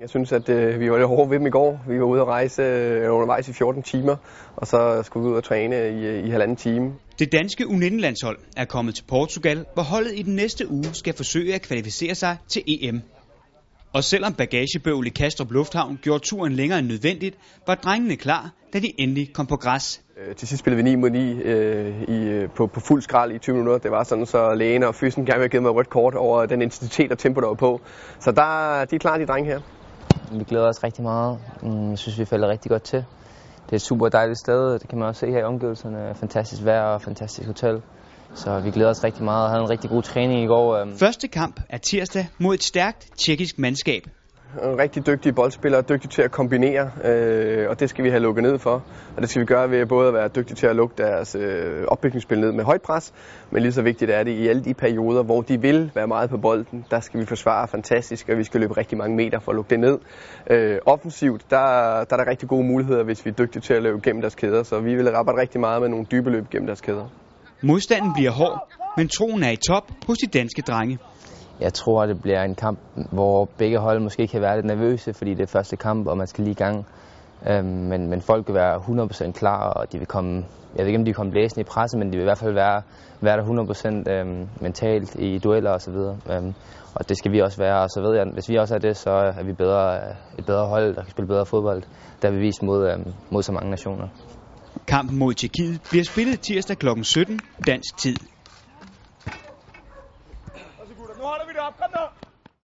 Jeg synes, at øh, vi var lidt hårde ved dem i går. Vi var ude at rejse øh, undervejs i 14 timer, og så skulle vi ud og træne i, i halvanden time. Det danske U19-landshold er kommet til Portugal, hvor holdet i den næste uge skal forsøge at kvalificere sig til EM. Og selvom bagagebøvl i Kastrup Lufthavn gjorde turen længere end nødvendigt, var drengene klar, da de endelig kom på græs. Øh, til sidst spillede vi 9 mod 9 øh, i, øh, på, på fuld skrald i 20 minutter. Det var sådan, så lægen og fysen gerne ville have givet mig rødt kort over den intensitet og tempo, der var på. Så der, de er klar, de drenge her. Vi glæder os rigtig meget. Mm, jeg synes, vi falder rigtig godt til. Det er et super dejligt sted. Det kan man også se her i omgivelserne. Fantastisk vejr og fantastisk hotel. Så vi glæder os rigtig meget og havde en rigtig god træning i går. Øhm. Første kamp er tirsdag mod et stærkt tjekkisk mandskab en Rigtig dygtig boldspiller, dygtig til at kombinere, øh, og det skal vi have lukket ned for. Og det skal vi gøre ved både at være dygtige til at lukke deres øh, opbygningsspil ned med højt pres, men lige så vigtigt er det i alle de perioder, hvor de vil være meget på bolden, der skal vi forsvare fantastisk, og vi skal løbe rigtig mange meter for at lukke det ned. Øh, offensivt, der, der er der rigtig gode muligheder, hvis vi er dygtige til at løbe gennem deres kæder, så vi vil arbejde rigtig meget med nogle dybe løb gennem deres kæder. Modstanden bliver hård, men troen er i top hos de danske drenge. Jeg tror, det bliver en kamp, hvor begge hold måske kan være lidt nervøse, fordi det er første kamp, og man skal lige i gang. Øhm, men, men folk vil være 100% klar, og de vil komme, jeg ved ikke om de vil komme blæsende i presse, men de vil i hvert fald være, være der 100% øhm, mentalt i dueller og så videre. Øhm, og det skal vi også være, og så ved jeg, hvis vi også er det, så er vi bedre, et bedre hold, der kan spille bedre fodbold, der vil vise mod, øhm, mod så mange nationer. Kampen mod Tjekkiet bliver spillet tirsdag kl. 17 dansk tid. گوڑا نوال بھی راب کرنا